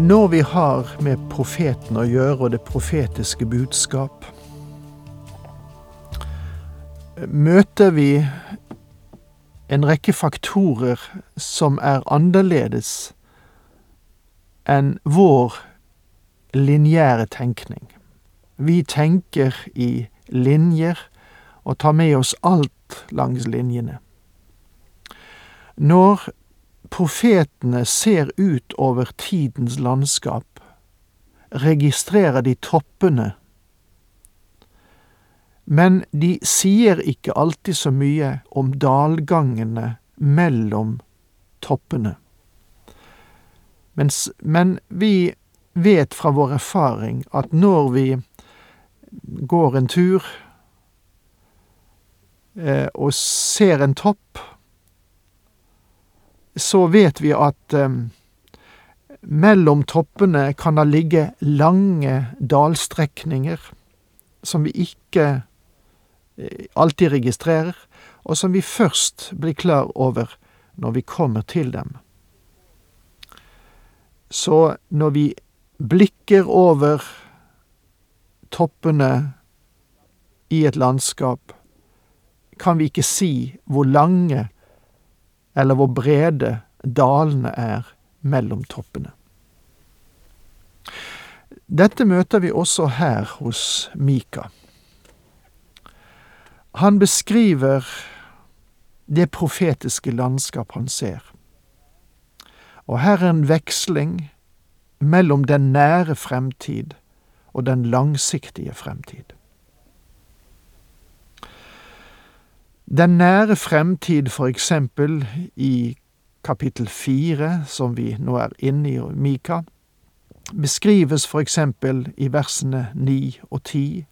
Når vi har med profeten å gjøre og det profetiske budskap, møter vi en rekke faktorer som er annerledes enn vår lineære tenkning. Vi tenker i linjer og tar med oss alt langs linjene. Når profetene ser ut over tidens landskap, registrerer de toppene, men de sier ikke alltid så mye om dalgangene mellom toppene. Mens, men vi vet fra vår erfaring at når vi går en tur eh, og ser en topp, så vet vi at eh, mellom toppene kan det ligge lange dalstrekninger som vi ikke eh, alltid registrerer, og som vi først blir klar over når vi kommer til dem. Så når vi blikker over toppene i et landskap, kan vi ikke si hvor lange eller hvor brede dalene er mellom toppene. Dette møter vi også her hos Mika. Han beskriver det profetiske landskap han ser. Og her er en veksling mellom den nære fremtid og den langsiktige fremtid. Den nære fremtid, for eksempel i kapittel fire, som vi nå er inne i Mika, beskrives for eksempel i versene ni og ti,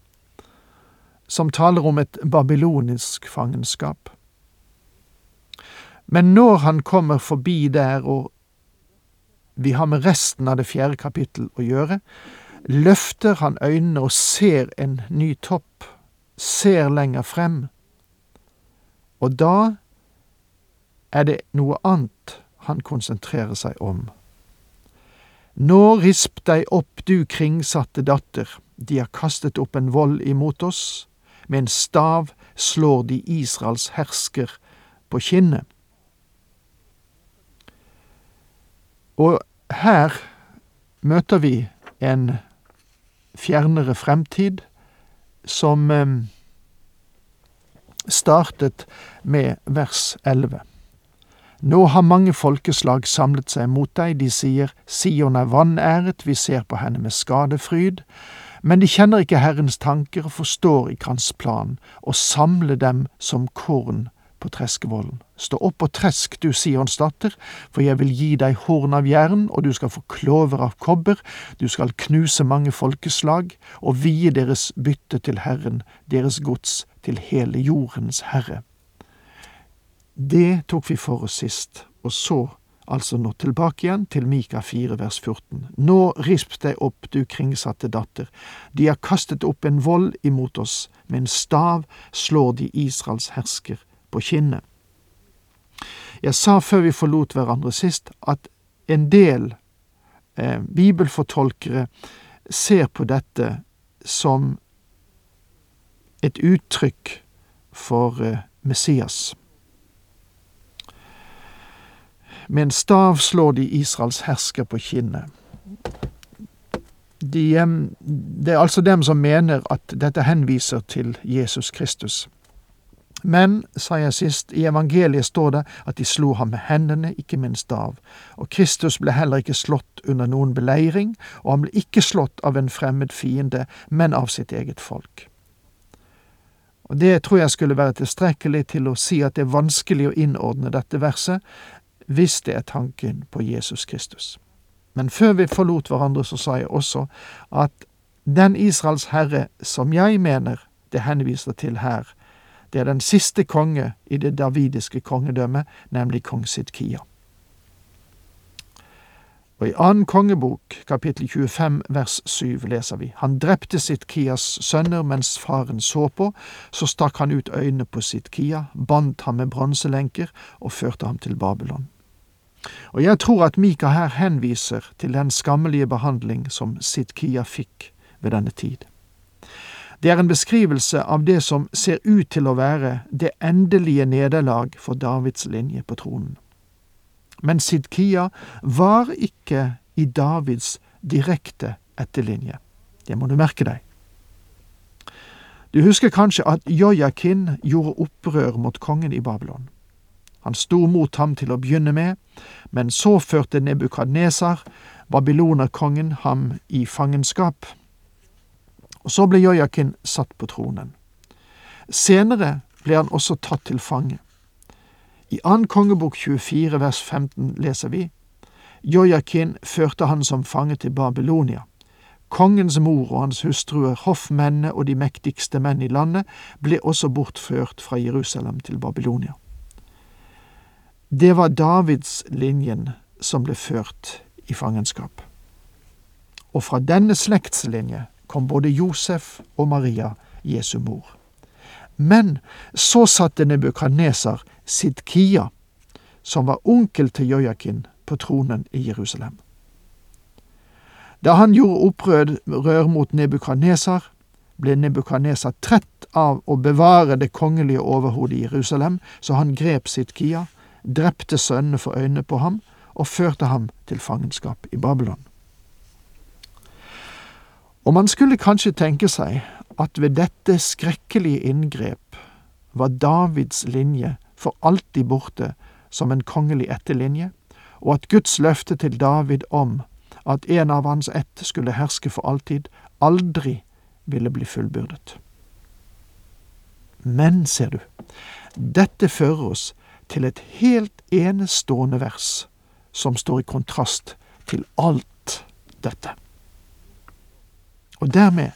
som taler om et babylonisk fangenskap. Men når han kommer forbi der, og vi har med resten av det fjerde kapittel å gjøre, løfter han øynene og ser en ny topp, ser lenger frem. Og da er det noe annet han konsentrerer seg om. Nå risp deg opp, du kringsatte datter, de har kastet opp en vold imot oss, med en stav slår de Israels hersker på kinnet. Og her møter vi en fjernere fremtid som startet med vers 11. Nå har mange folkeslag samlet seg mot deg, de sier Sion er vanæret, vi ser på henne med skadefryd, men de kjenner ikke Herrens tanker og forstår ikke Hans plan, å samle dem som korn på treskevollen. Stå opp og tresk, du Sions datter, for jeg vil gi deg horn av jern, og du skal få klover av kobber, du skal knuse mange folkeslag, og vie deres bytte til Herren, deres gods til hele jordens herre. Det tok vi for oss sist, og så altså nå tilbake igjen til Mika 4 vers 14. Nå risp deg opp, du kringsatte datter, de har kastet opp en vold imot oss, med en stav slår de Israels hersker på kinnet. Jeg sa før vi forlot hverandre sist, at en del eh, bibelfortolkere ser på dette som et uttrykk for eh, Messias. Med en stav slår de Israels hersker på kinnet. De, det er altså dem som mener at dette henviser til Jesus Kristus. Men, sa jeg sist, i evangeliet står det at de slo ham med hendene, ikke med en stav. Og Kristus ble heller ikke slått under noen beleiring, og han ble ikke slått av en fremmed fiende, men av sitt eget folk. Og Det tror jeg skulle være tilstrekkelig til å si at det er vanskelig å innordne dette verset, hvis det er tanken på Jesus Kristus. Men før vi forlot hverandre, så sa jeg også at den Israels herre som jeg mener det henviser til her, det er den siste konge i det davidiske kongedømmet, nemlig kong Sidkia. Og i annen kongebok, kapittel 25, vers 7, leser vi Han drepte Sidkias sønner mens faren så på, så stakk han ut øynene på Sidkia, bandt ham med bronselenker og førte ham til Babylon. Og jeg tror at Mika her henviser til den skammelige behandling som Sidkia fikk ved denne tid. Det er en beskrivelse av det som ser ut til å være det endelige nederlag for Davids linje på tronen. Men Sidkia var ikke i Davids direkte etterlinje. Det må du merke deg. Du husker kanskje at Jojakin gjorde opprør mot kongen i Babylon. Han sto mot ham til å begynne med, men så førte Nebukadnesar, babylonerkongen, ham i fangenskap. Og så ble Jojakin satt på tronen. Senere ble han også tatt til fange. I annen kongebok 24 vers 15 leser vi Jojakin førte han som fange til Babylonia. Kongens mor og hans hustruer, hoffmennene og de mektigste menn i landet ble også bortført fra Jerusalem til Babylonia. Det var Davids linjen som ble ført i fangenskap. Og fra denne slektslinje kom både Josef og Maria, Jesu mor. Men så satte Nebukadnesar Sidkia, som var onkel til Jojakin, på tronen i Jerusalem. Da han gjorde opprør mot Nebukadnesar, ble Nebukadnesar trett av å bevare det kongelige overhodet i Jerusalem, så han grep Sidkia, drepte sønnene for øynene på ham og førte ham til fangenskap i Babylon. Og man skulle kanskje tenke seg at ved dette skrekkelige inngrep var Davids linje for alltid borte som en kongelig etterlinje, og at Guds løfte til David om at en av hans ett skulle herske for alltid, aldri ville bli fullbyrdet. Men, ser du, dette fører oss til et helt enestående vers som står i kontrast til alt dette. Og dermed,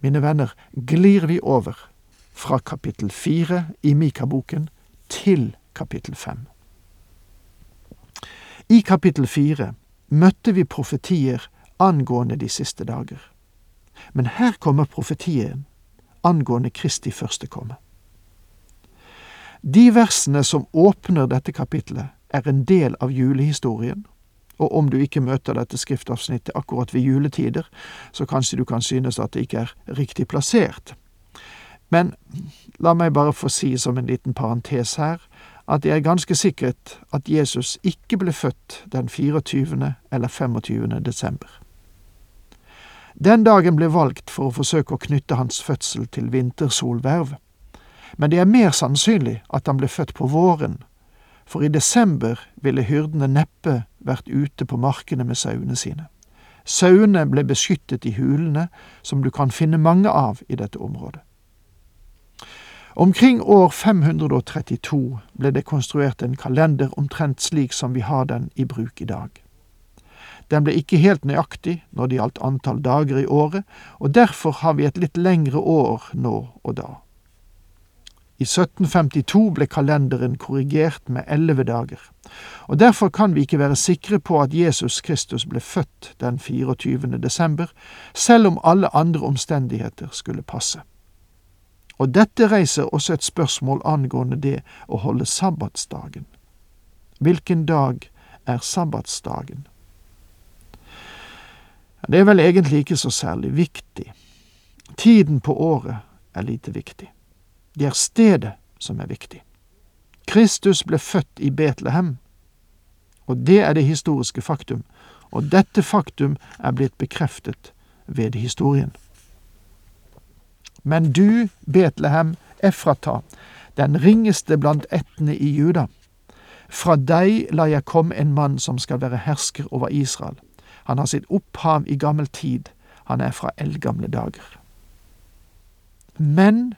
mine venner, glir vi over fra kapittel fire i Mika-boken til kapittel fem. I kapittel fire møtte vi profetier angående de siste dager. Men her kommer profetien angående Kristi første komme. De versene som åpner dette kapitlet, er en del av julehistorien, og om du ikke møter dette skriftavsnittet akkurat ved juletider, så kanskje du kan synes at det ikke er riktig plassert. Men la meg bare få si som en liten parentes her, at det er ganske sikkert at Jesus ikke ble født den 24. eller 25. desember. Den dagen ble valgt for å forsøke å knytte hans fødsel til vintersolverv, men det er mer sannsynlig at han ble født på våren, for i desember ville hyrdene neppe vært ute på markene med sauene sine. Sauene ble beskyttet i hulene, som du kan finne mange av i dette området. Omkring år 532 ble det konstruert en kalender omtrent slik som vi har den i bruk i dag. Den ble ikke helt nøyaktig når det gjaldt antall dager i året, og derfor har vi et litt lengre år nå og da. I 1752 ble kalenderen korrigert med elleve dager, og derfor kan vi ikke være sikre på at Jesus Kristus ble født den 24. desember, selv om alle andre omstendigheter skulle passe. Og dette reiser også et spørsmål angående det å holde sabbatsdagen. Hvilken dag er sabbatsdagen? Det er vel egentlig ikke så særlig viktig. Tiden på året er lite viktig. Det er stedet som er viktig. Kristus ble født i Betlehem, og det er det historiske faktum, og dette faktum er blitt bekreftet ved historien. Men du, Betlehem, Efrata, den ringeste blant ættene i Juda, fra deg lar jeg komme en mann som skal være hersker over Israel. Han har sitt opphav i gammel tid, han er fra eldgamle dager. Men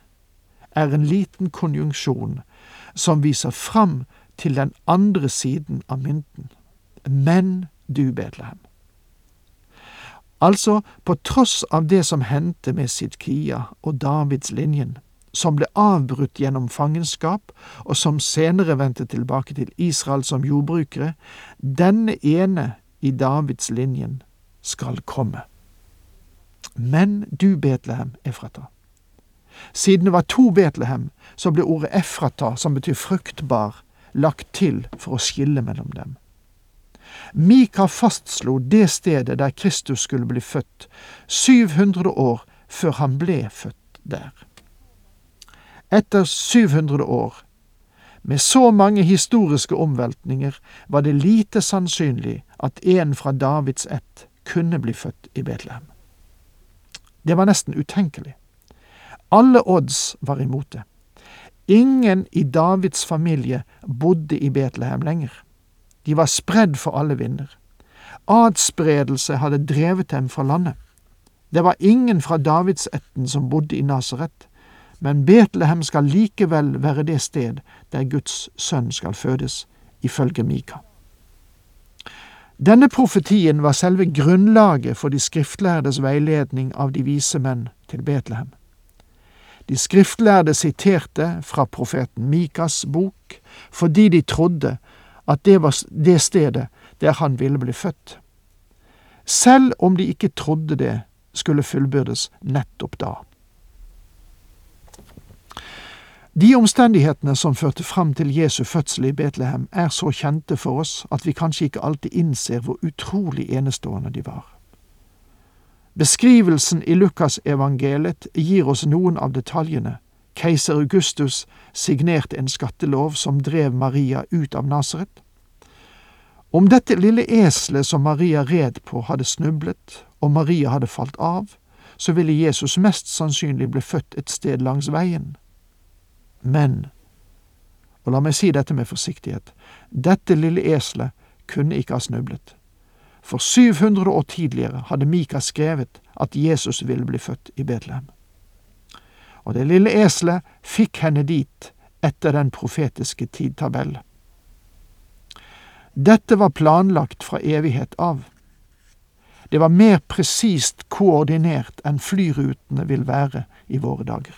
er en liten konjunksjon som viser fram til den andre siden av mynten. Men du Betlehem. Altså, på tross av det som hendte med Sidkia og Davids linjen, som ble avbrutt gjennom fangenskap, og som senere vendte tilbake til Israel som jordbrukere, denne ene i Davids linjen skal komme. Men du, Betlehem, Efrata. Siden det var to Betlehem, så ble ordet Efrata, som betyr fruktbar, lagt til for å skille mellom dem. Mika fastslo det stedet der Kristus skulle bli født, 700 år før han ble født der. Etter 700 år, med så mange historiske omveltninger, var det lite sannsynlig at en fra Davids ett kunne bli født i Betlehem. Det var nesten utenkelig. Alle odds var imot det. Ingen i Davids familie bodde i Betlehem lenger. De var spredd for alle vinder. Adspredelse hadde drevet dem fra landet. Det var ingen fra Davidsetten som bodde i Nasaret, men Betlehem skal likevel være det sted der Guds sønn skal fødes, ifølge Mika. Denne profetien var selve grunnlaget for de skriftlærdes veiledning av de vise menn til Betlehem. De skriftlærde siterte fra profeten Mikas bok fordi de trodde at det var det stedet der han ville bli født. Selv om de ikke trodde det skulle fullbyrdes nettopp da. De omstendighetene som førte fram til Jesu fødsel i Betlehem, er så kjente for oss at vi kanskje ikke alltid innser hvor utrolig enestående de var. Beskrivelsen i Lukasevangeliet gir oss noen av detaljene. Keiser Augustus signerte en skattelov som drev Maria ut av Nasaret. Om dette lille eselet som Maria red på, hadde snublet, og Maria hadde falt av, så ville Jesus mest sannsynlig bli født et sted langs veien. Men, og la meg si dette med forsiktighet, dette lille eselet kunne ikke ha snublet. For 700 år tidligere hadde Mika skrevet at Jesus ville bli født i Betlehem. Og det lille eselet fikk henne dit etter den profetiske tidtabell. Dette var planlagt fra evighet av. Det var mer presist koordinert enn flyrutene vil være i våre dager.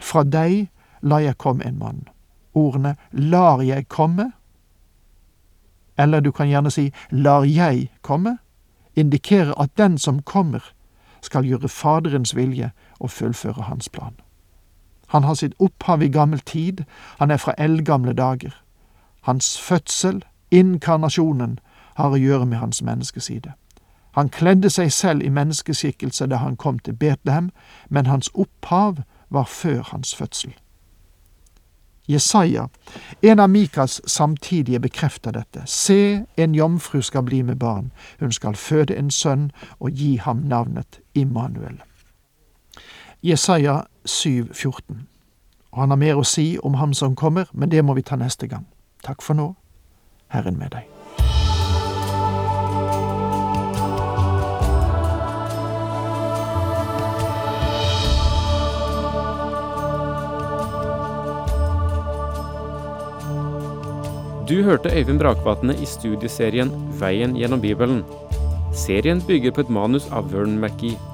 Fra deg la jeg komme en mann. Ordene lar jeg komme, eller du kan gjerne si lar jeg komme, indikerer at den som kommer, skal gjøre Faderens vilje og fullføre hans plan. Han har sitt opphav i gammel tid, han er fra eldgamle dager. Hans fødsel, inkarnasjonen, har å gjøre med hans menneskeside. Han kledde seg selv i menneskeskikkelse da han kom til Betlehem, men hans opphav var før hans fødsel. Jesaja, en av Mikas samtidige, bekrefter dette. Se, en jomfru skal bli med barn, hun skal føde en sønn og gi ham navnet Immanuel. Jesaja 7, 14. Og han har mer å si om ham som kommer, men det må vi ta neste gang. Takk for nå. Herren med deg. Du hørte Øyvind Brakvatne i studieserien Veien gjennom Bibelen. Serien bygger på et manus av Vern McGee.